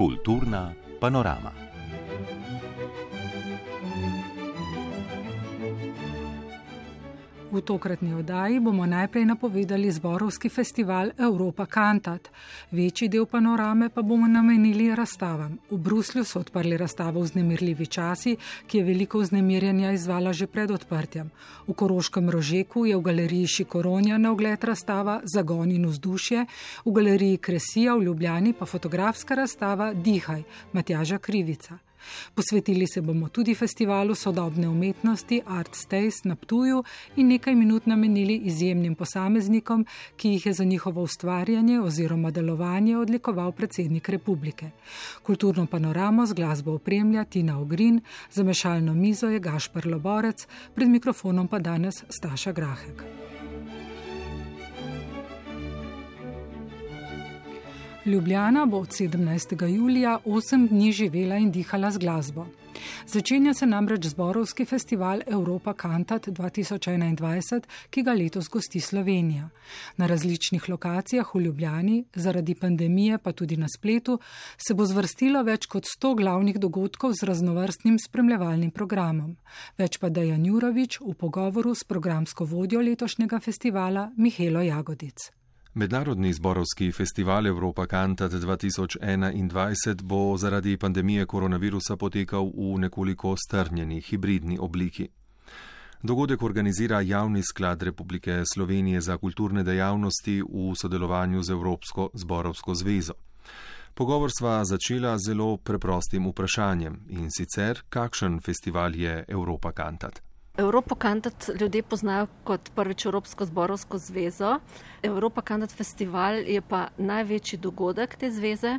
Kulturna panorama. V tokratni oddaji bomo najprej napovedali zborovski festival Europa Cantat. Večji del panorame pa bomo namenili razstavam. V Bruslju so odprli razstavo Vznemirljivi časi, ki je veliko vznemirjanja izvala že pred odprtjem. V Koroškem rožeku je v galeriji Šikoronja na ogled razstava Zagon in vzdušje, v galeriji Kresija v Ljubljani pa fotografska razstava Dihaj Matjaža Krivica. Posvetili se bomo tudi festivalu sodobne umetnosti Art Stays na Ptuju in nekaj minut namenili izjemnim posameznikom, ki jih je za njihovo ustvarjanje oziroma delovanje odlikoval predsednik republike. Kulturno panoramo z glasbo opremlja Tina Ogrin, za mešalno mizo je Gašpr Loborec, pred mikrofonom pa danes Staša Grahek. Ljubljana bo od 17. julija 8 dni živela in dihala z glasbo. Začenja se namreč zborovski festival Europa Cantat 2021, ki ga letos gosti Slovenija. Na različnih lokacijah v Ljubljani, zaradi pandemije pa tudi na spletu, se bo zvrstilo več kot 100 glavnih dogodkov z raznovrstnim spremljevalnim programom. Več pa Dajan Jurovič v pogovoru s programsko vodjo letošnjega festivala Mihelo Jagodic. Mednarodni zborovski festival Evropa Cantat 2021 bo zaradi pandemije koronavirusa potekal v nekoliko strnjeni hibridni obliki. Dogodek organizira Javni sklad Republike Slovenije za kulturne dejavnosti v sodelovanju z Evropsko zborovsko zvezo. Pogovor sva začela zelo preprostim vprašanjem in sicer, kakšen festival je Evropa Cantat. Evropo Kantat ljudje poznajo kot prvič Evropsko zborovsko zvezo. Evropa Kantat festival je pa največji dogodek te zveze,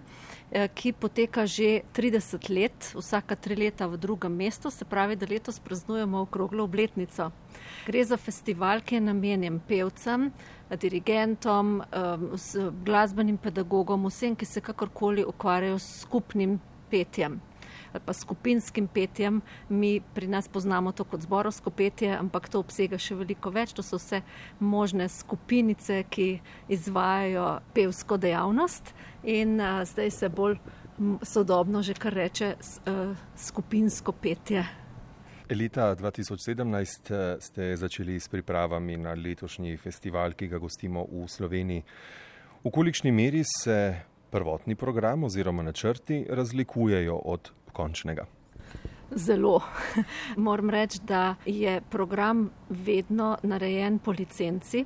eh, ki poteka že 30 let, vsaka tri leta v drugem mestu, se pravi, da letos praznujemo okroglo obletnico. Gre za festival, ki je namenjen pevcem, dirigentom, glasbenim pedagogom, vsem, ki se kakorkoli ukvarjajo s skupnim petjem ali pa skupinskim petjem. Mi pri nas poznamo to kot zborovsko petje, ampak to obsega še veliko več. To so vse možne skupinice, ki izvajajo pevsko dejavnost in uh, zdaj se bolj sodobno že kar reče uh, skupinsko petje. Leta 2017 ste začeli s pripravami na letošnji festival, ki ga gostimo v Sloveniji. V kolikšni meri se prvotni program oziroma načrti razlikujejo od končnega? Zelo. Moram reči, da je program vedno narejen po licenci,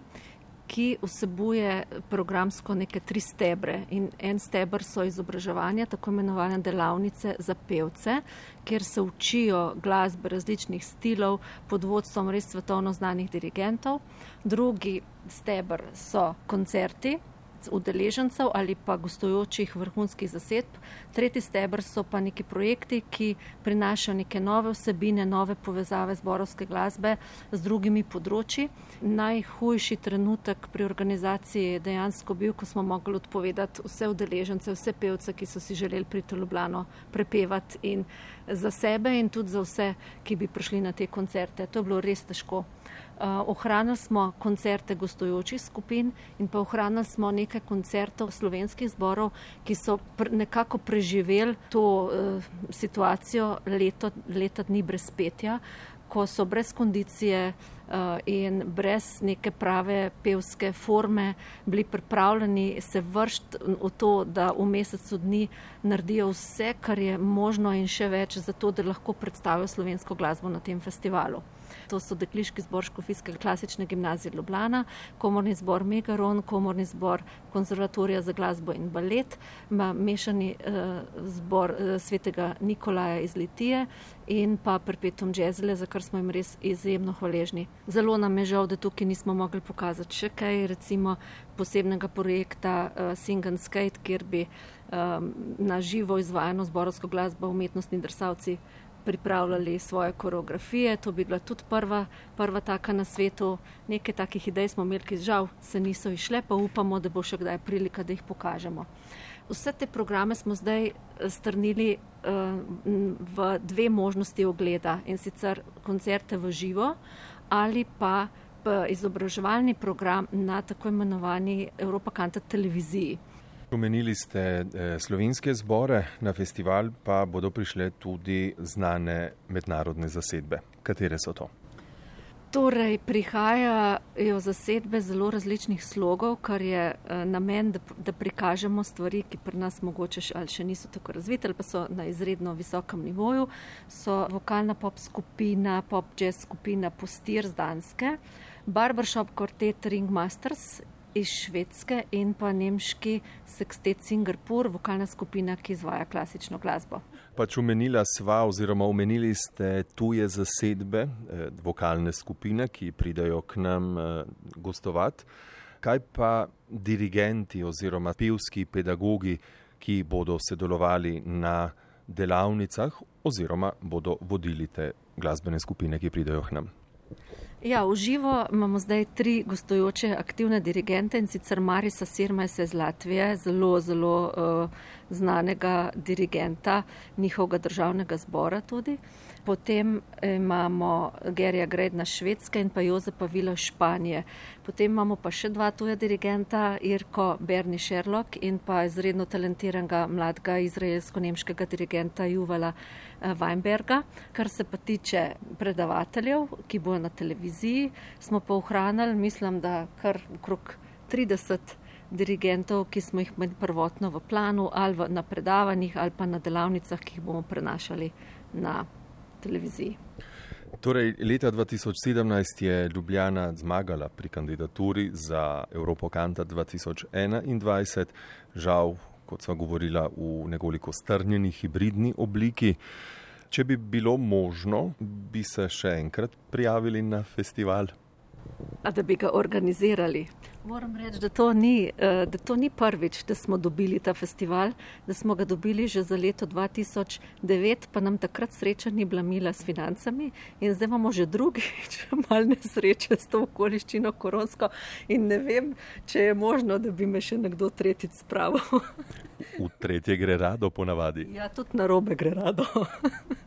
ki vsebuje programsko neke tri stebre. In en stebr so izobraževanja, tako imenovane delavnice za pevce, kjer se učijo glasbe različnih stilov pod vodstvom res svetovno znanih dirigentov. Drugi stebr so koncerti, udeležencev ali pa gostujočih vrhunskih zasedb. Tretji stebr so pa neki projekti, ki prinašajo neke nove vsebine, nove povezave zborovske glasbe z drugimi področji. Najhujši trenutek pri organizaciji je dejansko bil, ko smo mogli odpovedati vse udeležence, vse pevce, ki so si želeli priti v Ljubljano prepevati in za sebe in tudi za vse, ki bi prišli na te koncerte. To je bilo res težko. Uh, ohranili smo koncerte gostujočih skupin in pa ohranili smo nekaj koncertov slovenskih zborov, ki so pr nekako preživeli to uh, situacijo leto, leta dni brez petja, ko so brez kondicije in brez neke prave pevske forme bili pripravljeni se vršiti v to, da v mesecu dni naredijo vse, kar je možno in še več, zato da lahko predstavijo slovensko glasbo na tem festivalu. To so dekliški zbor Škofijske klasične gimnazije Ljubljana, komorni zbor Megaron, komorni zbor konzervatorija za glasbo in balet, mešani uh, zbor uh, svetega Nikolaja iz Litije in pa Perpetuum Jazzle, za kar smo jim res izjemno hvaležni. Zelo nam je žal, da tukaj nismo mogli pokazati še kaj, recimo posebnega projekta uh, Sing and Skate, kjer bi um, na živo izvajano zborovsko glasbo umetnostni drsavci pripravljali svoje koreografije. To bi bila tudi prva, prva taka na svetu. Nekaj takih idej smo imeli, ki žal se niso išle, pa upamo, da bo še kdaj prilika, da jih pokažemo. Vse te programe smo zdaj eh, strnili uh, v dve možnosti ogleda in sicer koncerte v živo ali pa izobraževalni program na tako imenovani Evropa Kanta televiziji. Omenili ste eh, slovenske zbore, na festival pa bodo prišle tudi znane mednarodne zasedbe. Katere so to? Torej, prihajajo zasedbe zelo različnih slogov, kar je eh, namen, da, da prikažemo stvari, ki pri nas mogoče še, še niso tako razvite ali pa so na izredno visokem nivoju. So vokalna pop skupina, pop jazz skupina Postir z Danske, Barbershop Quartet Ringmasters iz Švedske in pa nemški Sextet Singapur, vokalna skupina, ki izvaja klasično glasbo. Pač omenila sva oziroma omenili ste tuje zasedbe, eh, vokalne skupine, ki pridajo k nam eh, gostovati. Kaj pa dirigenti oziroma pevski pedagogi, ki bodo sodelovali na delavnicah oziroma bodo vodili te glasbene skupine, ki pridajo k nam? Ja, v živo imamo zdaj tri gostujoče aktivne dirigente in sicer Marisa Sirmajsa iz Latvije, zelo, zelo uh, znanega dirigenta njihovega državnega zbora tudi. Potem imamo Gerija Gredna Švedske in pa Jozepa Vila Španije. Potem imamo pa še dva tuja dirigenta, Irko Berni Sherlock in pa izredno talentiranega mladega izraelsko-nemškega dirigenta Juvala eh, Weinberga. Kar se pa tiče predavateljev, ki bojo na televiziji, smo pa ohranili, mislim, da kar okrog 30 dirigentov, ki smo jih imeli prvotno v planu ali na predavanjih ali pa na delavnicah, ki jih bomo prenašali na televiziji. Torej, leta 2017 je Ljubljana zmagala pri kandidaturi za Evropo Kanta 2021, žal, kot smo govorili, v nekoliko strnjeni hibridni obliki. Če bi bilo možno, bi se še enkrat prijavili na festival. A da bi ga organizirali. Moram reči, da to, ni, eh, da to ni prvič, da smo dobili ta festival, da smo ga dobili že za leto 2009, pa nam takrat sreča ni bila mila s financami in zdaj imamo že drugič malce nesreče s to okoliščino koronsko in ne vem, če je možno, da bi me še nekdo tretjič spravil. V tretje gre rado ponavadi. Ja, tudi na robe gre rado.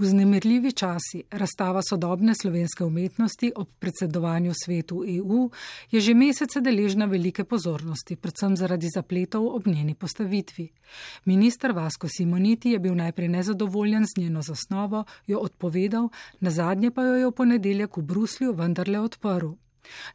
Vznemirljivi časi, razstava sodobne slovenske umetnosti ob predsedovanju svetu EU je že mesece deležna velike pozornosti, predvsem zaradi zapletov ob njeni postavitvi. Ministr Vasko Simoniti je bil najprej nezadovoljen z njeno zasnovo, jo odpovedal, na zadnje pa jo je v ponedeljek v Bruslju vendarle odprl.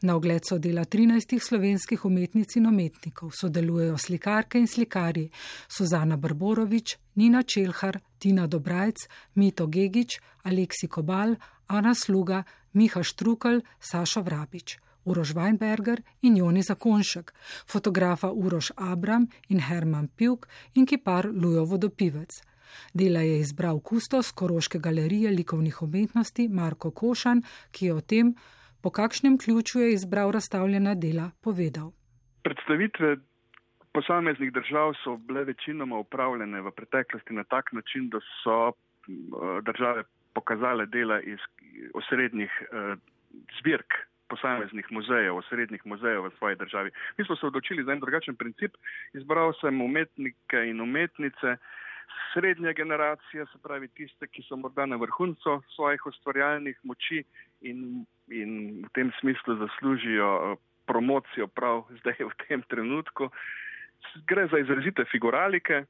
Na ogled so dela 13 slovenskih umetnic in umetnikov, sodelujejo slikarke in slikari Suzana Brborovič, Nina Čelhar, Tina Dobrajc, Mito Gegič, Aleksi Kobal, Ana Sluga, Miha Štrukel, Saša Vrabič. Uroš Weinberger in Joni Zakonšek, fotografa Uroš Abram in Herman Pjuk in kipar Lujo Vodopivec. Dela je izbral kustos Koroške galerije likovnih umetnosti Marko Košan, ki je o tem, po kakšnem ključu je izbral razstavljena dela, povedal. Predstavitve posameznih držav so bile večinoma upravljene v preteklosti na tak način, da so države pokazale dela iz osrednjih zbirk posameznih muzejev, osrednjih muzejev v svoji državi. Mi smo se odločili za en drugačen princip. Izbral sem umetnike in umetnice srednje generacije, se pravi tiste, ki so morda na vrhuncu svojih ustvarjalnih moči in, in v tem smislu zaslužijo eh, promocijo prav zdaj v tem trenutku. Gre za izrazite figuralike.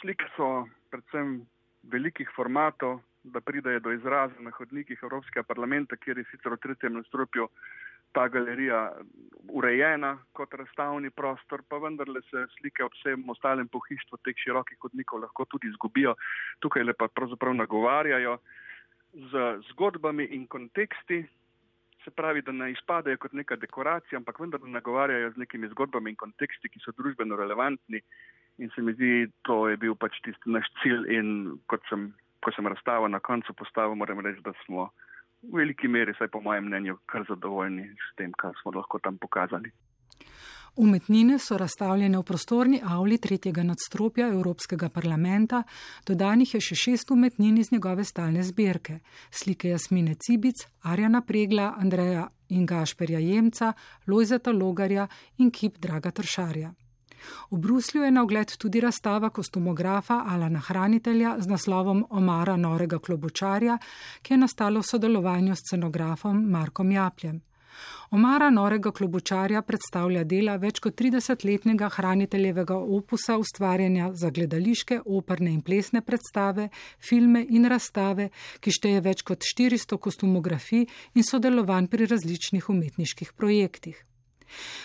Slike so predvsem velikih formatov, da pridejo do izraza na hodnikih Evropskega parlamenta, kjer je sicer v tretjem nastropju ta galerija urejena kot razstavni prostor, pa vendarle se slike ob vsem ostalem pohištvu teh širokih hodnikov lahko tudi izgubijo. Tukaj le pa pravzaprav nagovarjajo z zgodbami in konteksti, se pravi, da ne izpadajo kot neka dekoracija, ampak vendar nagovarjajo z nekimi zgodbami in konteksti, ki so družbeno relevantni. In se mi zdi, to je bil pač tisti naš cilj in kot sem ko sem razstavo na koncu postavil, moram reči, da smo v veliki meri, saj po mojem mnenju, kar zadovoljni s tem, kar smo lahko tam pokazali. Umetnine so razstavljene v prostorni avli tretjega nadstropja Evropskega parlamenta, dodanih je še šest umetnin iz njegove stalne zbirke: slike Jasmine Cibic, Arjana Pregla, Andreja in Gašperja Jemca, Lojzeta Logarja in kip Draga Tršarja. V Bruslju je na ogled tudi razstava kostumografa Alana Hranitelja z naslovom Omara norega klobučarja, ki je nastala v sodelovanju s scenografom Markom Japljem. Omara norega klobučarja predstavlja dela več kot 30-letnega hraniteljevega opusa ustvarjanja za gledališke, operne in plesne predstave, filme in razstave, ki šteje več kot 400 kostumografij in sodelovanj pri različnih umetniških projektih.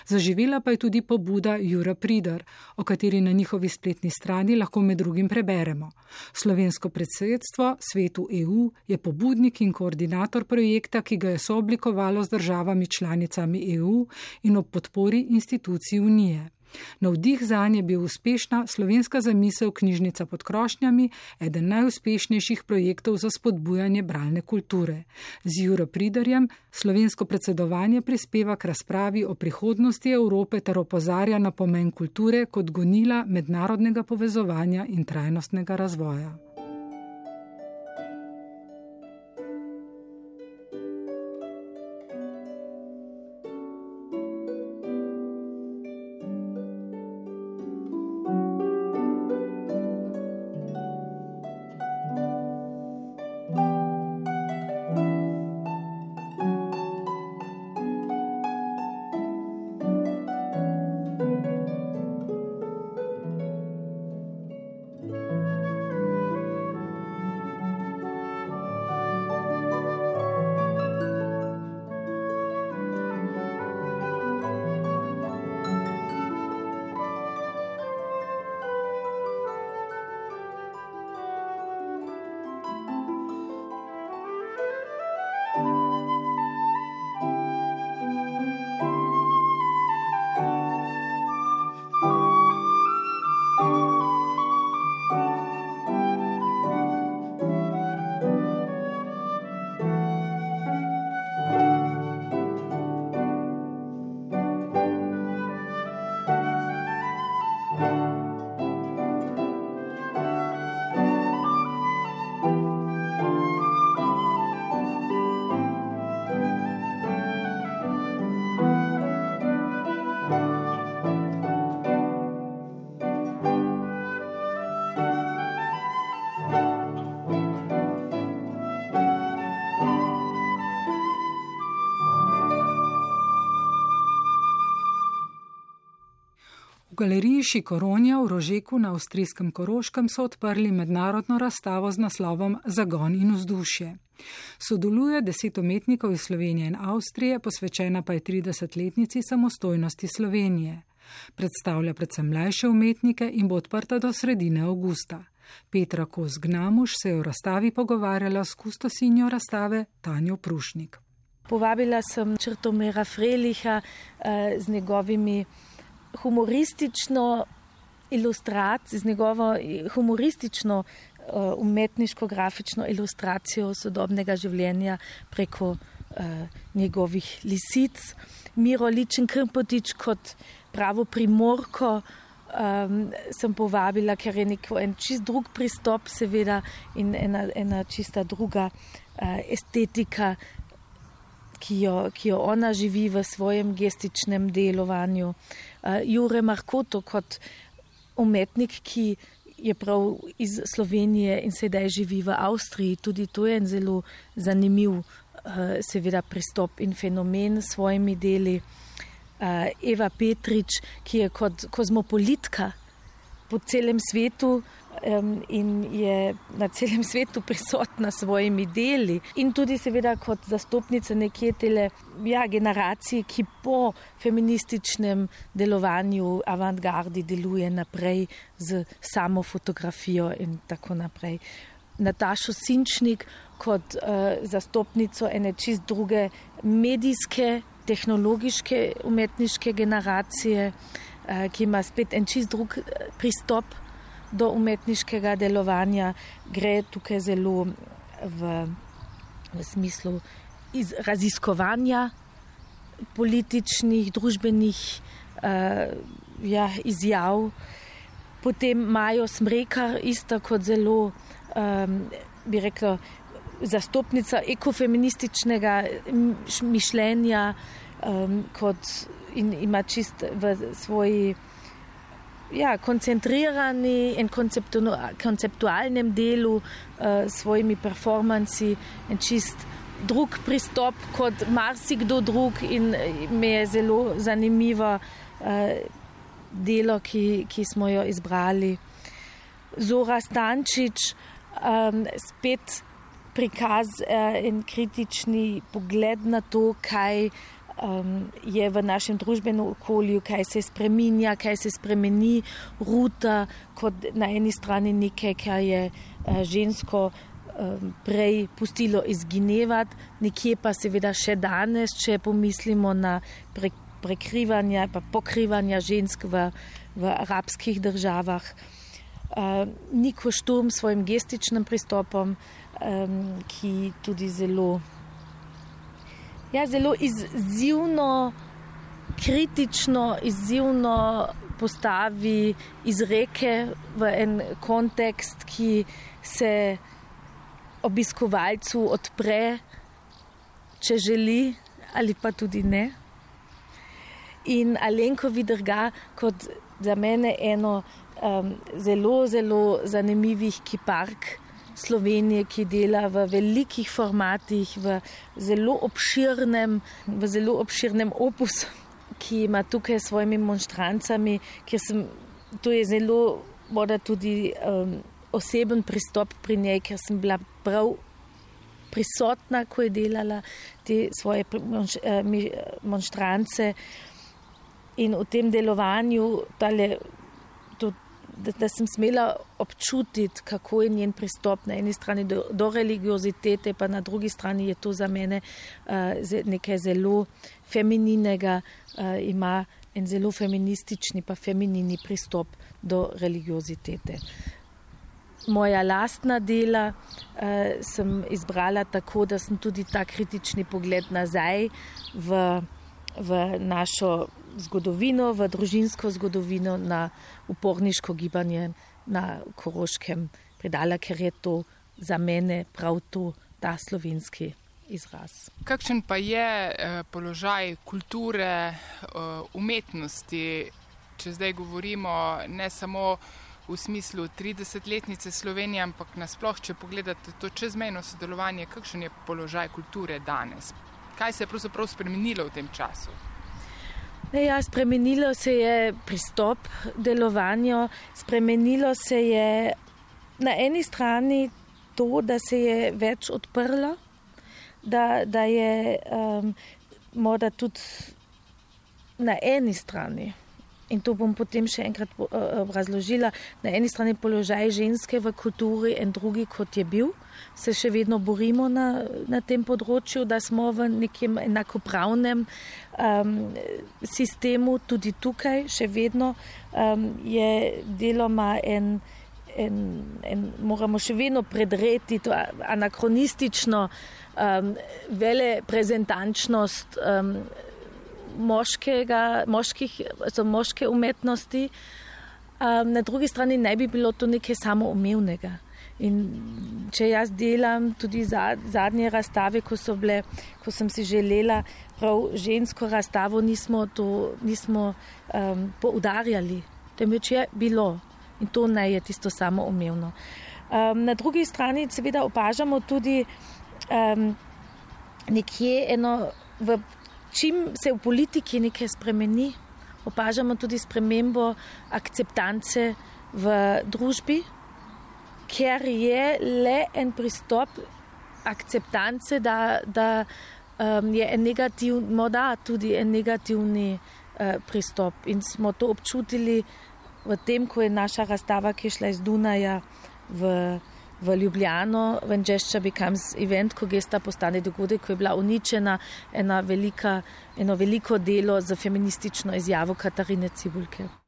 Zaživela pa je tudi pobuda Jura Pridar, o kateri na njihovi spletni strani lahko med drugim preberemo. Slovensko predsedstvo svetu EU je pobudnik in koordinator projekta, ki ga je sooblikovalo z državami članicami EU in ob podpori institucij Unije. Navdih za nje je bil uspešna slovenska zamisel knjižnica pod krošnjami, eden najuspešnejših projektov za spodbujanje bralne kulture. Z Juro Pridarjem slovensko predsedovanje prispeva k razpravi o prihodnosti Evrope ter opozarja na pomen kulture kot gonila mednarodnega povezovanja in trajnostnega razvoja. Galeriji Šikoronja v Rožeku na avstrijskem Koroškem so odprli mednarodno razstavo z naslovom Zagon in vzdušje. Sodeluje deset umetnikov iz Slovenije in Avstrije, posvečena pa je 30-letnici samostojnosti Slovenije. Predstavlja predvsem mlajše umetnike in bo odprta do sredine avgusta. Petra Kos Gnamuš se je v razstavi pogovarjala s kustosinjo razstave Tanjo Prušnik. Povabila sem Črtomera Freliha eh, z njegovimi humoristično ilustracijo, z njegovo humoristično uh, umetniško grafično ilustracijo sodobnega življenja preko uh, njegovih lisic. Miro Ličen Krmpotič kot pravo primorko um, sem povabila, ker je neko en čist drug pristop, seveda, in ena, ena čista druga uh, estetika, ki jo, ki jo ona živi v svojem gestičnem delovanju. Uh, Jure Markoto kot umetnik, ki je prav iz Slovenije in sedaj živi v Avstriji, tudi to je en zelo zanimiv, uh, seveda, pristop in fenomen s svojimi deli. Uh, Eva Petrič, ki je kot kozmopolitka po celem svetu um, in je na celem svetu prisotna s svojimi deli, in tudi, seveda, kot zastopnica nekje tele ja, generacije, ki po feminističnem delovanju avantgardi deluje naprej z samo fotografijo in tako naprej. Natašo Sinčnik kot uh, zastopnico ene čist druge medijske tehnološke umetniške generacije, eh, ki ima spet en čist drug eh, pristop do umetniškega delovanja, gre tukaj zelo v, v smislu iz, raziskovanja političnih, družbenih uh, ja, izjav. Potem imajo smreka, isto kot zelo, um, bi rekla, zastopnica ekofeminističnega mišljenja, um, kot in ima čist v svoji ja, koncentrirani in konceptualnem delu uh, svojimi performanci in čist drug pristop kot marsikdo drug in mi je zelo zanimivo uh, delo, ki, ki smo jo izbrali. Zora Stančič, um, spet prikaz uh, in kritični pogled na to, kaj um, je v našem družbenem okolju, kaj se spremenja, kaj se spremeni, ruta kot na eni strani nekaj, kar je uh, žensko um, prej pustilo izginevati, nekje pa seveda še danes, če pomislimo na pre, prekrivanje, pa pokrivanje žensk v, v arabskih državah. Uh, Niko Šturm s svojim gestičnim pristopom, um, ki tudi zelo ja, zelo izzivno, kritično, izzivno postavi izreke v en kontekst, ki se obiskovalcu odpre, če želi, ali pa tudi ne. In Alenko vidrga kot za mene eno um, zelo, zelo zanimivih kipark. Slovenije, ki dela v velikih formatih, v zelo obširnem, v zelo obširnem opusu, ki ima tukaj s svojimi monstrancami, ker sem, je zelo, morda tudi um, oseben pristop pri njej, ker sem bila prav prisotna, ko je delala te svoje eh, monstrance in v tem delovanju, tale, da, da sem smela občutiti, kako je njen pristop na eni strani do, do religiozitete, pa na drugi strani je to za mene uh, nekaj zelo femininega, uh, ima en zelo feministični, pa feminini pristop do religiozitete. Moja lastna dela uh, sem izbrala tako, da sem tudi ta kritični pogled nazaj v, v našo zgodovino, v družinsko zgodovino, na uporniško gibanje na Koroškem predala, ker je to za mene prav to, ta slovenski izraz. Kakšen pa je eh, položaj kulture, eh, umetnosti, če zdaj govorimo ne samo v smislu 30-letnice Slovenije, ampak nasploh, če pogledate to čezmejno sodelovanje, kakšen je položaj kulture danes? Kaj se je pravzaprav spremenilo v tem času? Ne, ja, spremenilo se je pristop delovanju, spremenilo se je na eni strani to, da se je več odprlo, da, da je um, morda tudi na eni strani in to bom potem še enkrat razložila, na eni strani položaj ženske v kulturi in drugi kot je bil. Se še vedno borimo na, na tem področju, da smo v nekem enakopravnem um, sistemu, tudi tukaj, še vedno um, je deloma en, en, en, moramo še vedno predreti to anakronistično um, vele prezentančnost um, moškega, moških, also moške umetnosti. Um, na drugi strani ne bi bilo to nekaj samoumevnega. In če jaz delam tudi zadnje razstave, ko, bile, ko sem si želela prav žensko razstavo, nismo to nismo, um, poudarjali, temveč je bilo in to ne je tisto samo umevno. Um, na drugi strani seveda opažamo tudi um, nekje eno, v, čim se v politiki nekaj spremeni, opažamo tudi spremembo akceptance v družbi ker je le en pristop akceptance, da, da um, je en negativ, morda tudi en negativni uh, pristop. In smo to občutili v tem, ko je naša razstava, ki je šla iz Dunaja v, v Ljubljano, v Gesture Becomes Event, ko gesta postane dogodek, ko je bila uničena ena velika, eno veliko delo za feministično izjavo Katarine Cibulke.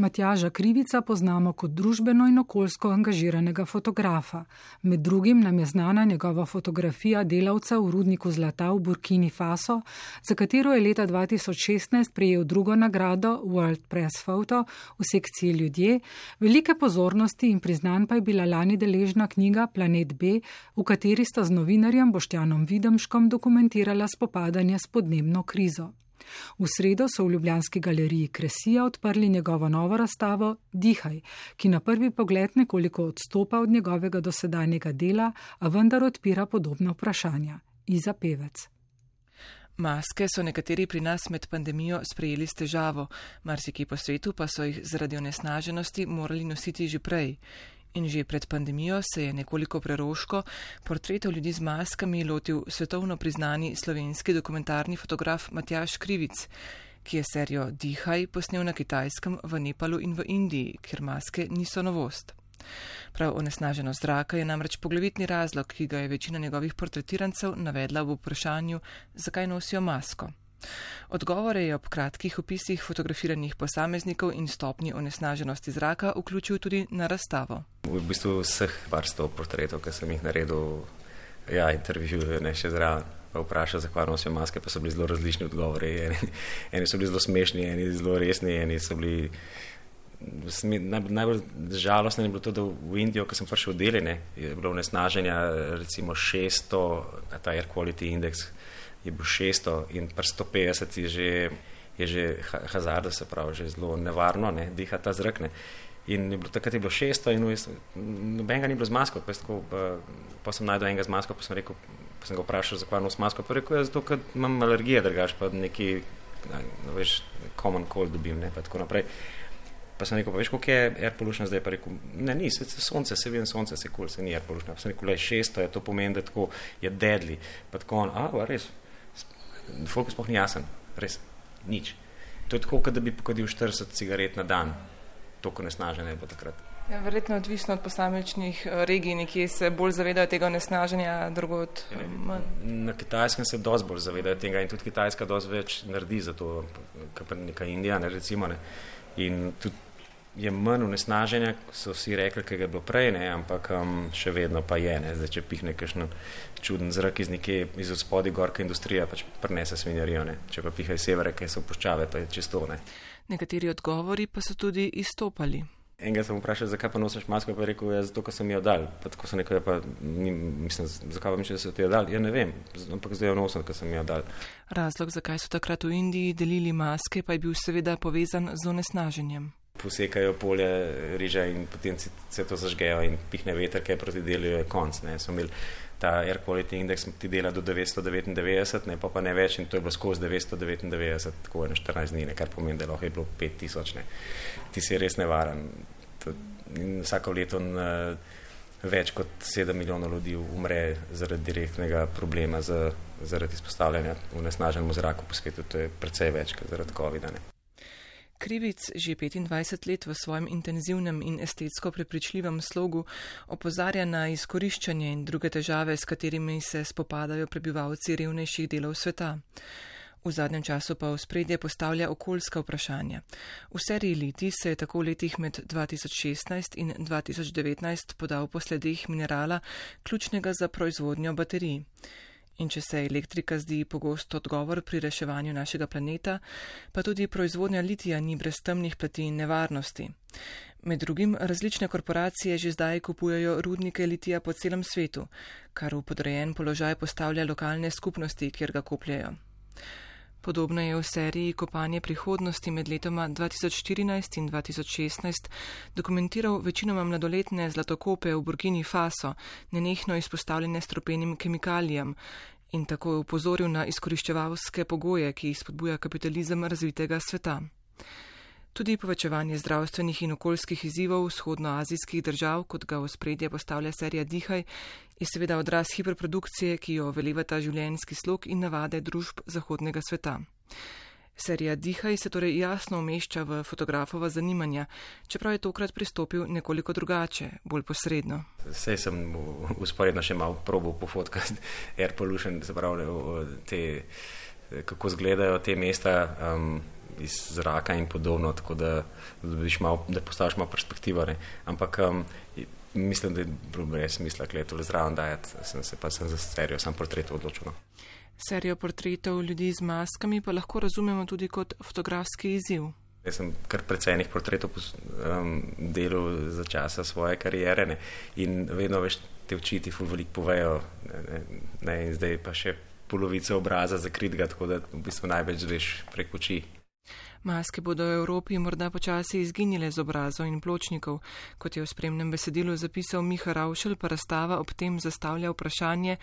Matjaža Krivica poznamo kot družbeno in okoljsko angažiranega fotografa. Med drugim nam je znana njegova fotografija delavca v rudniku zlata v Burkini Faso, za katero je leta 2016 prejel drugo nagrado World Press Photo v sekciji Ljudje. Velike pozornosti in priznanj pa je bila lani deležna knjiga Planet B, v kateri sta z novinarjem Boštjanom Videmškom dokumentirala spopadanje s podnebno krizo. V sredo so v Ljubljanski galeriji Kresija odprli njegovo novo razstavo Dihaj, ki na prvi pogled nekoliko odstopa od njegovega dosedanjega dela, a vendar odpira podobna vprašanja. Iza pevec. Maske so nekateri pri nas med pandemijo sprejeli s težavo, marsikaj po svetu pa so jih zaradi onesnaženosti morali nositi že prej. In že pred pandemijo se je nekoliko preroško portretov ljudi z maskami lotil svetovno priznani slovenski dokumentarni fotograf Matjaš Krivic, ki je serijo Dihaj posnel na kitajskem, v Nepalu in v Indiji, kjer maske niso novost. Prav onesnaženost zraka je namreč poglavitni razlog, ki ga je večina njegovih portretirancev navedla v vprašanju, zakaj nosijo masko. Odgovore je ob kratkih opisih fotografiranih posameznikov in stopni onesnaženosti zraka vključil tudi na razstavo. V bistvu vseh vrstov portretov, ki sem jih naredil, ja, intervjuje ne še zraven. Pa vpraša, zakaj nosijo maske, pa so bili zelo različni odgovori. Eni, eni so bili zelo smešni, eni zelo resni, eni so bili. Najbolj žalostno je bilo to, da v Indijo, ko sem prišel deliti, je bilo nesnaženja recimo 600, ta air quality index, je bil 600 in pa 150 je že, je že hazard, se pravi, že zelo nevarno, ne, diha ta zrak. Ne. In je bilo, takrat je bilo 600 in nobenega ni bilo z masko. Pa, tako, pa, pa sem najdel enega z masko, pa sem, rekel, pa sem ga vprašal, zakaj nosim masko. Pa rekel je, zato, ker imam alergije, drugač pa neki, no, veš, common cold dobim, ne, pa tako naprej. Pa sem rekel, pa veš, koliko je air pollution zdaj? Pa rekel, ne, ni, se, se sonce, se vidim sonce, se kul, se ni air pollution. Pa sem rekel, le 600 je, to pomeni, da tako je deadly. Pa tako on, a, res, fokus sploh ni jasen, res, nič. To je tako, kot da bi pokodil 40 cigaret na dan, toliko nesnaženje bo takrat. Ja, verjetno odvisno od posamičnih eh, regij, nekje se bolj zavedajo tega nesnaženja, drugot ja, manj. Na kitajskem se dosti bolj zavedajo tega in tudi Kitajska dosti več naredi za to, kar pa neka Indija, ne, recimo. Ne. In tudi je manj nesnaženja, so vsi rekli, kaj je bilo prej, ne, ampak um, še vedno pa je, ne. Zdaj, če pihne kakšen čuden zrak iz nekje, iz spodaj gorka industrija, pač prenese svinjarijo, ne. Če pa piha iz severa, kaj so puščave, pa je čisto, ne. Nekateri odgovori pa so tudi izstopali. Enega sem vprašal, zakaj pa nosiš masko, pa je rekel, ja, zato, ker sem jo dal. Pa tako sem rekel, ja, pa ni, mislim, zakaj pa misliš, da so ti jo dal? Ja, ne vem, ampak zdaj jo nosim, ker sem jo dal. Razlog, zakaj so takrat v Indiji delili maske, pa je bil seveda povezan z onesnaženjem. Posekajo polje riža in potem se to zažgejo in pihne veter, kaj proti delu je konc. Ne. So imeli ta air quality index, ti dela do 999, ne, pa pa ne več in to je bilo skozi 999, tako je na 14 dni, ne, kar pomeni, da lahko je bilo 5000. Ne. Ti si res nevaren. In vsako leto uh, več kot 7 milijonov ljudi umre zaradi direktnega problema, z, zaradi izpostavljanja v nesnaženem zraku po svetu. To je precej več kot zaradi COVID-a. Krivic že 25 let v svojem intenzivnem in estetsko prepričljivem slogu opozarja na izkoriščanje in druge težave, s katerimi se spopadajo prebivalci revnejših delov sveta. V zadnjem času pa v spredje postavlja okoljska vprašanja. V seriji Liti se je tako v letih med 2016 in 2019 podal po sledih minerala, ključnega za proizvodnjo baterij. In če se elektrika zdi pogost odgovor pri reševanju našega planeta, pa tudi proizvodnja litija ni brez temnih plati in nevarnosti. Med drugim različne korporacije že zdaj kupujejo rudnike litija po celem svetu, kar v podrejen položaj postavlja lokalne skupnosti, kjer ga kupljajo. Podobno je v seriji Kopanje prihodnosti med letoma 2014 in 2016 dokumentiral večinoma mladoletne zlatokope v Burkini Faso, nenehno izpostavljene stropenim kemikalijam in tako upozoril na izkoriščevalske pogoje, ki spodbuja kapitalizem razvitega sveta. Tudi povečevanje zdravstvenih in okoljskih izzivov vzhodnoazijskih držav, kot ga v spredje postavlja serija Dihaj, je seveda odraz hiperprodukcije, ki jo velevata življenjski slog in navade družb zahodnega sveta. Serija Dihaj se torej jasno umešča v fotografova zanimanja, čeprav je tokrat pristopil nekoliko drugače, bolj posredno. Sej sem usporedno še malo probo pofotkati air pollution, se pravi, te, kako izgledajo te mesta. Um, iz zraka in podobno, tako da, da, mal, da postaviš malo perspektivo. Ne. Ampak um, mislim, da je bilo brez smisla, da je to zraven dajati, sem se pa sem za serijo, sem portret odločil. No. Serijo portretov ljudi z maskami pa lahko razumemo tudi kot fotografski izziv. Jaz sem kar precej enih portretov um, delal za časa svoje karijere ne. in vedno veš, te oči ti veliko povejo. Ne, ne, ne, in zdaj pa še polovica obraza zakritega, tako da v bistvu največ veš prek oči. Maske bodo v Evropi morda počasi izginile z obrazov in pločnikov, kot je v spremnem besedilu zapisal Miha Ravšel, pa razstava ob tem zastavlja vprašanje,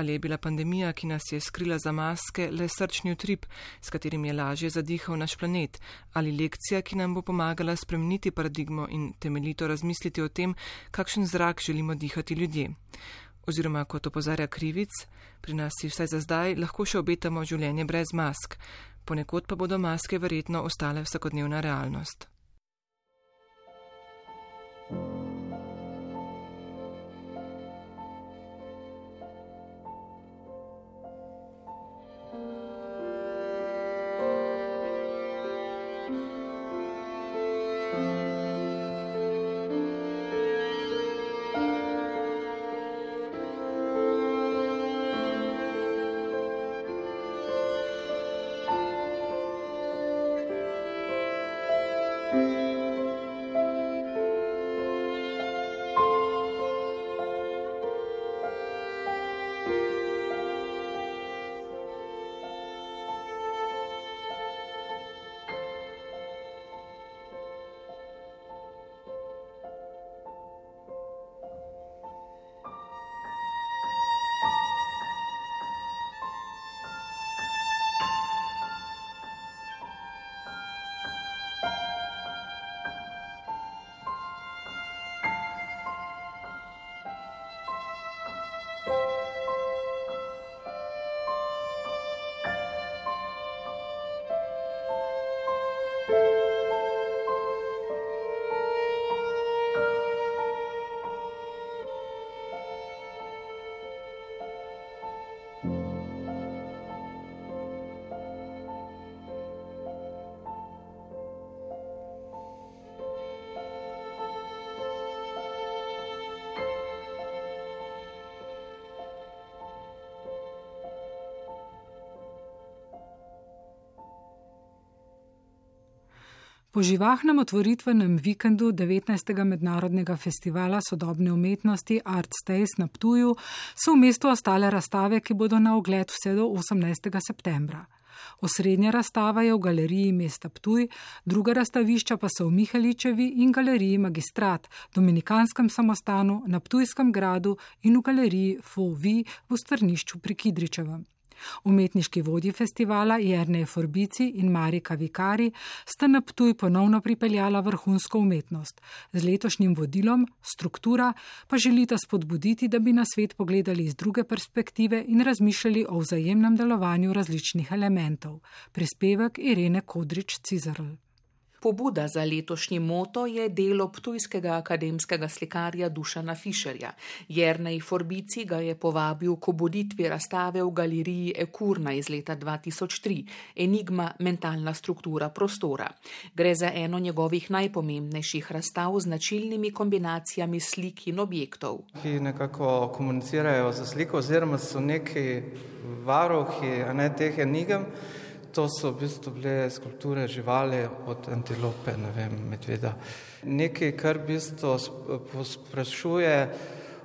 ali je bila pandemija, ki nas je skrila za maske, le srčni utrip, s katerim je lažje zadihal naš planet, ali lekcija, ki nam bo pomagala spremeniti paradigmo in temeljito razmisliti o tem, kakšen zrak želimo dihati ljudje. Oziroma, kot opozarja krivic, pri nas si vsaj za zdaj lahko še obetamo življenje brez mask ponekod pa bodo maske verjetno ostale vsakodnevna realnost. Po živahnem otvoritvenem vikendu 19. mednarodnega festivala sodobne umetnosti Art Stays na Ptuju so v mestu ostale razstave, ki bodo na ogled vse do 18. septembra. Osrednja razstava je v galeriji mesta Ptuj, druga razstavišča pa so v Mihaličevi in galeriji Magistrat, Dominikanskem samostanu, na Ptujskem gradu in v galeriji Fovi v Strnišču pri Kidričevem. Umetniški vodji festivala Jerne Forbici in Marika Vikari sta na Ptuj ponovno pripeljala vrhunsko umetnost. Z letošnjim vodilom, struktura, pa želita spodbuditi, da bi na svet pogledali iz druge perspektive in razmišljali o vzajemnem delovanju različnih elementov. Prispevek Irene Kodrič-Cizarl. Pobuda za letošnji moto je delo ptujskega akademskega slikarja Dušana Fišerja. Jernej Forbici ga je povabil k obuditvi razstave v galeriji Ekurna iz leta 2003 Enigma mentalna struktura prostora. Gre za eno njegovih najpomembnejših razstav z značilnimi kombinacijami slik in objektov. Ki nekako komunicirajo za sliko oziroma so neki varohi ne, teh enigem. To so v bistvu bile skulpture živali od antilope, ne vem, medveda. Nekaj, kar v bistvu sprašuje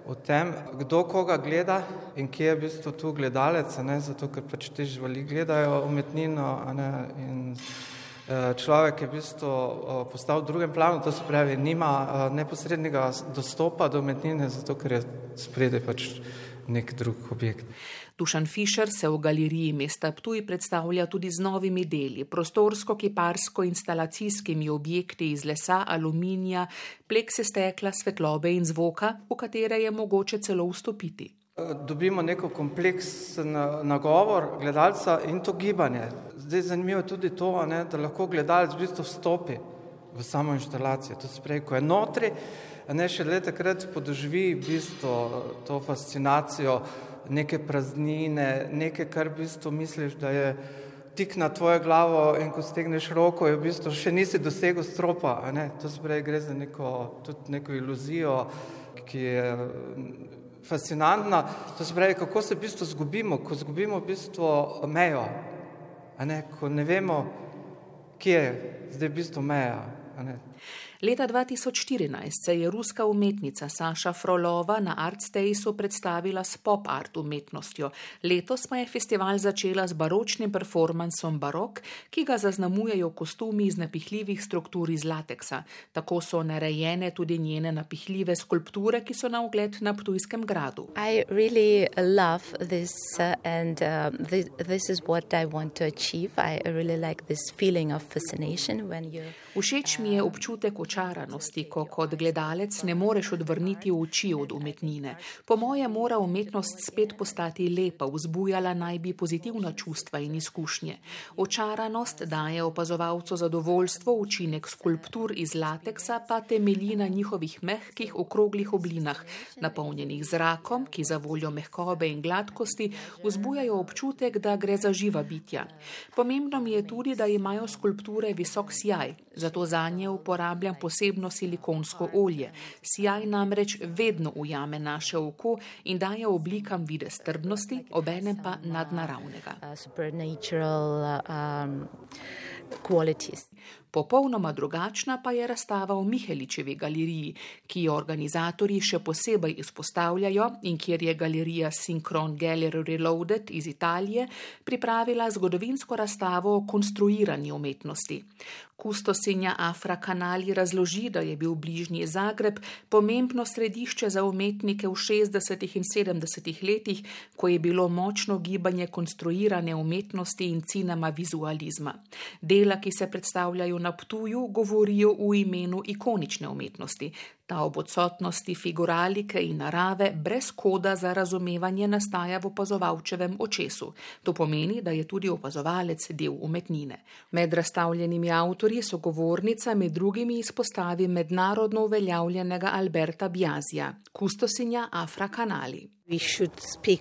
o tem, kdo koga gleda in kje je v bistvu tu gledalec, ne, zato ker pač te živali gledajo umetnino ne, in eh, človek je v bistvu eh, postal v drugem planu, to se pravi, nima eh, neposrednega dostopa do umetnine, zato ker je spredaj pač nek drug objekt. Dušan Fišer se v galeriji mesta Ptuj predstavlja tudi z novimi deli, prostorsko-kiparsko-instalacijskimi objekti iz lesa, aluminija, plekse stekla, svetlobe in zvoka, v katere je mogoče celo vstopiti. Dobimo neko kompleksen nagovor gledalca in to gibanje. Zdaj zanimivo je tudi to, ne, da lahko gledalec v bistvu vstopi v samo inštalacijo. To se pravi, ko je notri, ne še leta krat podoživi v bistvu to fascinacijo neke praznine, nekaj, kar v bistvu misliš, da je tik na tvojo glavo in ko stegneš roko, je v bistvu še nisi dosegel stropa. To se pravi, gre za neko, neko iluzijo, ki je fascinantna. To se pravi, kako se v bistvu zgubimo, ko zgubimo v bistvu mejo, ne? ko ne vemo, kje je zdaj v bistvu meja. Leta 2014 se je ruska umetnica Saša Frolova na Artstaysu predstavila s pop art umetnostjo. Letos pa je festival začela z baročnim performansom Barok, ki ga zaznamujejo kostumi iz napihljivih struktur iz lateksa. Tako so narejene tudi njene napihljive skulpture, ki so na ogled na Ptujskem gradu. Really this, uh, and, uh, this, this really like Všeč mi je občutek očaranosti, ko kot gledalec ne moreš odvrniti oči od umetnine. Po moje mora umetnost spet postati lepa, vzbujala naj bi pozitivna čustva in izkušnje. Očaranost daje opazovalcu zadovoljstvo, učinek skulptur iz lateksa pa temelji na njihovih mehkih okroglih oblinah, napolnjenih zrakom, ki za voljo mehkobe in gladkosti vzbujajo občutek, da gre za živa bitja. Pomembno mi je tudi, da imajo skulpture visok sjaj, zato za nje uporabljam posebno silikonsko olje. Sijaj namreč vedno ujame naše oko in daje oblikam videz trdnosti, obenem pa nadnaravnega. Popolnoma drugačna pa je razstava v Miheličevi galeriji, ki jo organizatorji še posebej izpostavljajo in kjer je galerija Synchron Gallery Reloaded iz Italije pripravila zgodovinsko razstavo o konstruiranju umetnosti. Kustosinja Afra Kanali razloži, da je bil bližnji Zagreb pomembno središče za umetnike v 60. in 70. letih, ko je bilo močno gibanje konstruirane umetnosti in cinema vizualizma. Dela, ki se predstavljajo na Ptuju, govorijo v imenu ikonične umetnosti, Ta ob odsotnosti figuralike in narave brez koda za razumevanje nastaja v opazovalčevem očesu. To pomeni, da je tudi opazovalec del umetnine. Med razstavljenimi avtorji so govornica med drugimi izpostavi mednarodno uveljavljenega Alberta Bjazija, kustosinja Afra Kanali.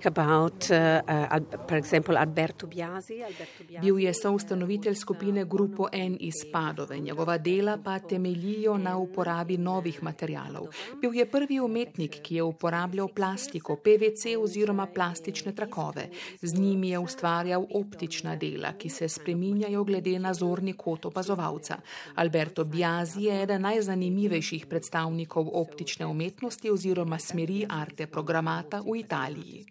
About, uh, example, Alberto Biasi. Alberto Biasi. Bil je soustanovitelj skupine Grupo N iz Padove. Njegova dela pa temeljijo na uporabi novih materijalov materialov. Bil je prvi umetnik, ki je uporabljal plastiko, PVC oziroma plastične trakove. Z njimi je ustvarjal optična dela, ki se spreminjajo glede na zorni kot opazovalca. Alberto Biazi je eden najzanimivejših predstavnikov optične umetnosti oziroma smeri arte programata v Italiji.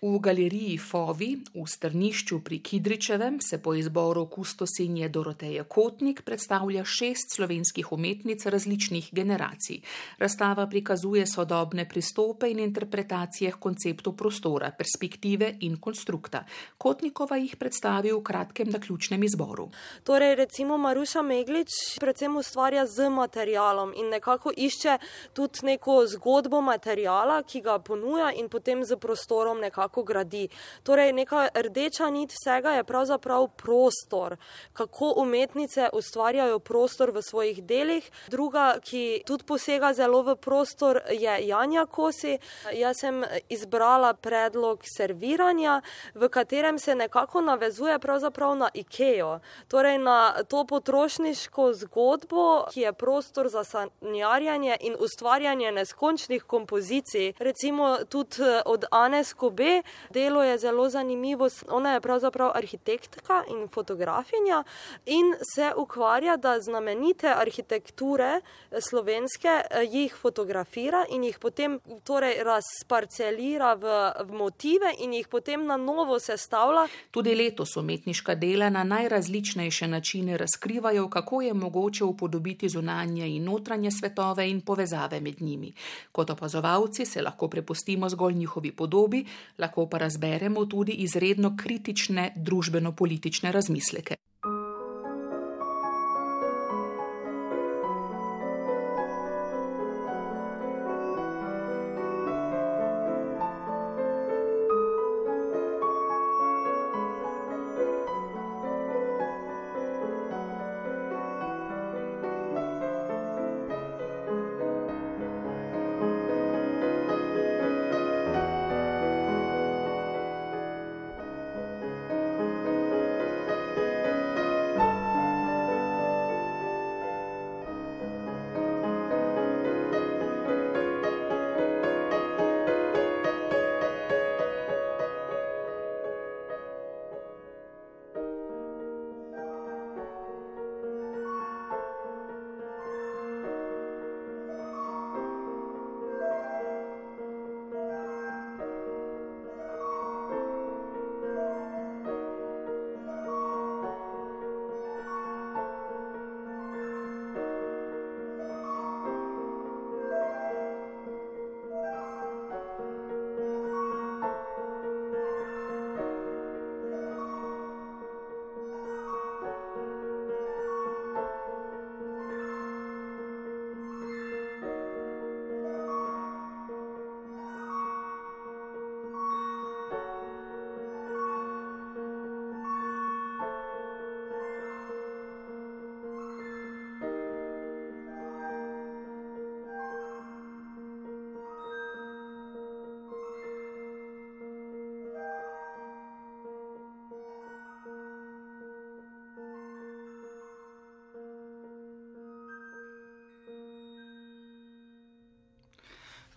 V galeriji Fovi v strnišču pri Kidričevem se po izboru kustosinje Doroteje Kotnik predstavlja šest slovenskih umetnic različnih generacij. Razstava prikazuje sodobne pristope in interpretacije konceptov prostora, perspektive in konstrukta. Kotnikova jih predstavi v kratkem naključnem izboru. Torej, recimo Maruša Meglič predvsem ustvarja z materialom in nekako išče tudi neko zgodbo materijala, ki ga ponuja in potem z prostorom nekako gradi. Torej, neka rdeča nit vsega je pravzaprav prostor, kako umetnice ustvarjajo prostor v svojih delih. Druga, ki tudi posega zelo v prostor, je Janja Kosi. Jaz sem izbrala predlog serviranja, v katerem se nekako navezuje pravzaprav na Ikejo, torej na to potrošniško zgodbo, ki je prostor za sanjarjanje in ustvarjanje neskončnih kompozicij. Recimo tudi od Anes Kobe, delo je zelo zanimivo, ona je pravzaprav arhitektka in fotografinja in se ukvarja, da znamenite arhitekture slovenske jih fotografira in jih potem torej razparcelira v, v motive in jih potem na novo sestavlja. Tudi letos umetniška dela na najrazličnejše načine razkrivajo, kako je mogoče upodobiti zunanje in notranje svetove in povezave med njimi. Kot opazovalci se lahko prepustimo zgolj njihovi podobi, lahko pa razberemo tudi izredno kritične družbeno-politične razmisleke.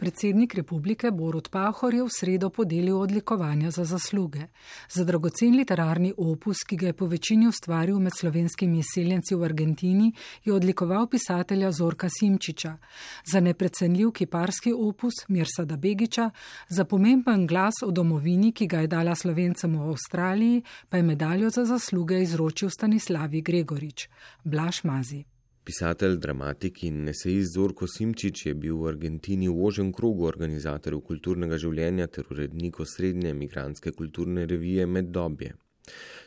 Predsednik republike Borut Pahor je v sredo podelil odlikovanja za zasluge. Za dragocen literarni opus, ki ga je po večini ustvaril med slovenskimi izseljenci v Argentini, je odlikoval pisatelja Zorka Simčiča. Za neprecenljiv kiparski opus Mirsada Begiča, za pomemben glas o domovini, ki ga je dala slovencem v Avstraliji, pa je medaljo za zasluge izročil Stanislavi Gregorič. Blaš Mazi. Pisatelj, dramatik in esejist Zorko Simčič je bil v Argentini v ožem krogu organizatorjev kulturnega življenja ter urednik osrednje emigranske kulturne revije Meddobje.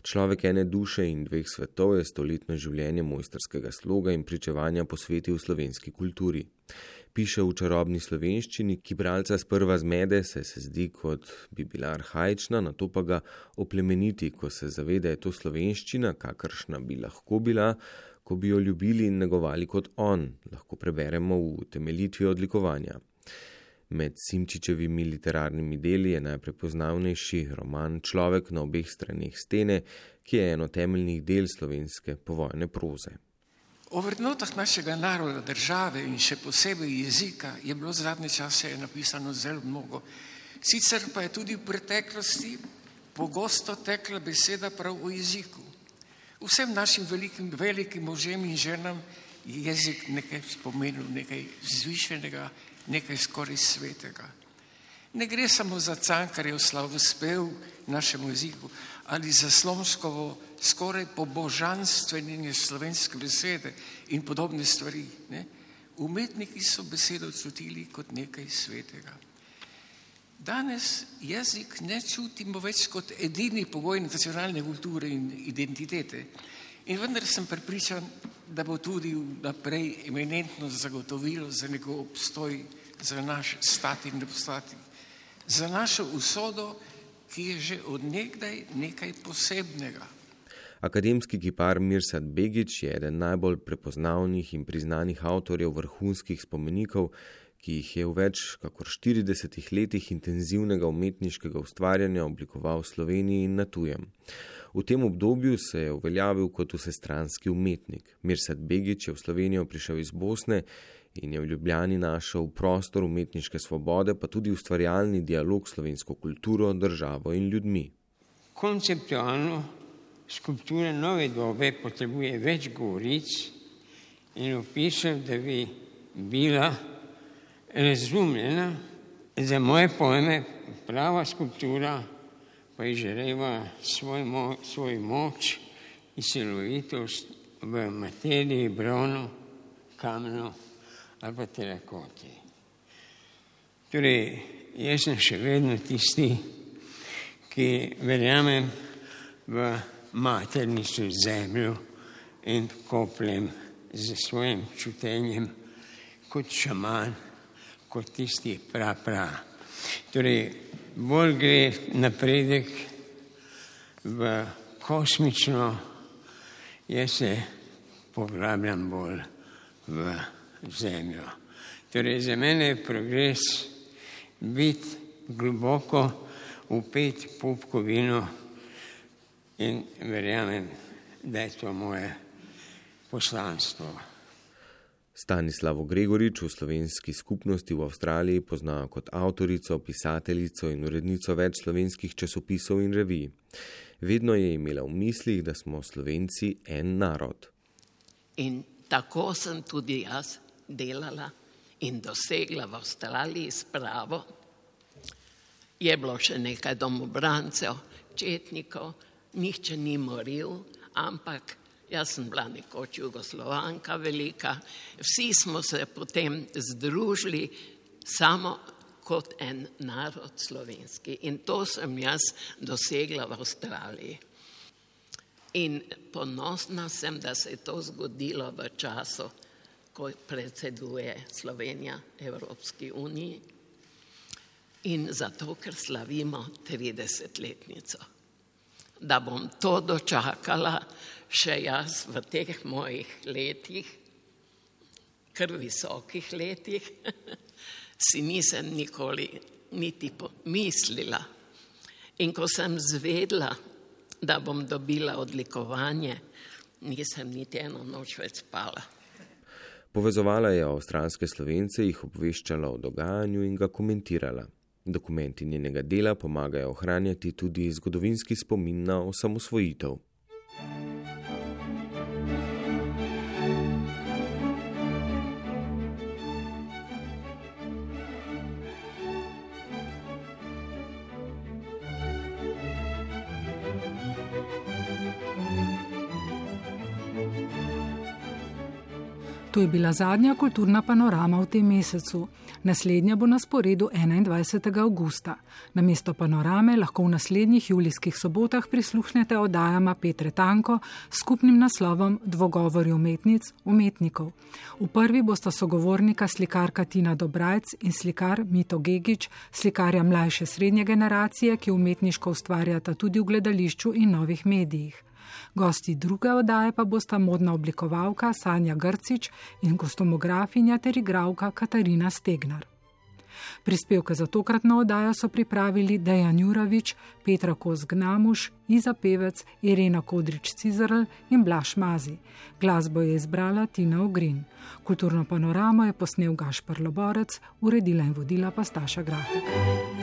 Človek ene duše in dveh svetov je stoletno življenje mojsterskega sloga in pričevanja posvetil slovenski kulturi. Piše v čarobni slovenščini, ki bralca sprva zmede, se se zdi, kot bi bila arhajična, na to pa ga oplemeniti, ko se zaveda, da je to slovenščina, kakršna bi lahko bila, ko bi jo ljubili in negovali kot on, lahko preberemo v temeljitvi odlikovanja. Med Simčičevimi literarnimi deli je najprepoznavnejši roman Človek na obeh straneh stene, ki je eno temeljnih del slovenske povojne proze. O vrednotah našega naroda, države in še posebej jezika je bilo zadnje čase napisano zelo mnogo. Sicer pa je tudi v preteklosti pogosto tekla beseda prav o jeziku. Vsem našim velikim, velikim možem in ženam je jezik nekaj spomenul, nekaj zvišenega, nekaj skoraj svetega. Ne gre samo za cankarjev slavospev našemu jeziku ali za slomškovo skoraj pobožanstvenjenje slovenske besede in podobne stvari. Ne? Umetniki so besedo čutili kot nekaj svetega. Danes jezik ne čutimo več kot edini pogoj nacionalne kulture in identitete. In vendar sem prepričan, da bo tudi naprej eminentno zagotovilo za njegov obstoj, za naš stati in obstati, za našo usodo, ki je že odnegdaj nekaj posebnega. Akademski kipar Mirsad Begič je eden najbolj prepoznavnih in priznanih avtorjev vrhunskih spomenikov, ki jih je v več kot 40 letih intenzivnega umetniškega ustvarjanja oblikoval v Sloveniji in na tujem. V tem obdobju se je uveljavil kot vsestranski umetnik. Mirsad Begič je v Slovenijo prišel iz Bosne in je v Ljubljani našel prostor umetniške svobode, pa tudi ustvarjalni dialog s slovensko kulturo, državo in ljudmi. Konceptualno skulptura nove dobe potrebuje več govoric in opisov, da bi bila razumljena. Za moje pojme prava skulptura pa je želeva svoj, mo svoj moč in silovitost v materiji, bronu, kamenu ali pa terakoti. Torej, jaz sem še vedno tisti, ki verjamem v maternico zemljo in kopljem z svojim čutenjem kot šaman, kot tisti pra pra. Torej, bolj gre napredek v kosmično, jaz se poglabljam bolj v zemljo. Torej, za mene je progres biti globoko upet popkovino in verjamem, da je to moje poslanstvo. Stanislavo Gregorič v slovenski skupnosti v Avstraliji poznajo kot avtorico, pisateljico in urednico več slovenskih časopisov in revij. Vedno je imela v mislih, da smo Slovenci en narod. In tako sem tudi jaz delala in dosegla v Avstraliji spravo. Je bilo še nekaj domobrancev, četnikov, nihče ni moril, ampak jaz sem bila nekoč jugoslovanka velika, vsi smo se potem združili samo kot en narod slovenski in to sem jaz dosegla v Avstraliji. In ponosna sem, da se je to zgodilo v času, ko predseduje Slovenija Evropski uniji in zato, ker slavimo 30-letnico. Da bom to dočakala še jaz v teh mojih letih, kar visokih letih, si nisem nikoli niti pomislila. In ko sem zvedla, da bom dobila odlikovanje, nisem niti eno noč več spala. Povezovala je avstralske slovence, jih obveščala o dogajanju in ga komentirala. Dokumenti njenega dela pomagajo ohranjati tudi zgodovinski spomin na osamosvojitev. To je bila zadnja kulturna panorama v tem mesecu. Naslednja bo na sporedu 21. augusta. Na mesto panorame lahko v naslednjih julijskih sobotah prisluhnete oddajama Petre Tanko s skupnim naslovom Dvogovori umetnic umetnikov. V prvi bosta sogovornika slikarka Tina Dobrajc in slikar Mito Gegič, slikarja mlajše srednje generacije, ki umetniško ustvarjata tudi v gledališču in novih medijih. Gosti druge oddaje pa bosta modna oblikovalka Sanja Grcič in kostomografinja ter igravka Katarina Stegnar. Prispevke za tokratno oddajo so pripravili Dejan Juravič, Petra Kozgnamuš, Iza Pevec, Irena Kodrič-Cizrl in Blaš Mazi. Glasbo je izbrala Tina Ogrin. Kulturno panoramo je posnel Gašpar Loborec, uredila in vodila pa Staša Grafik.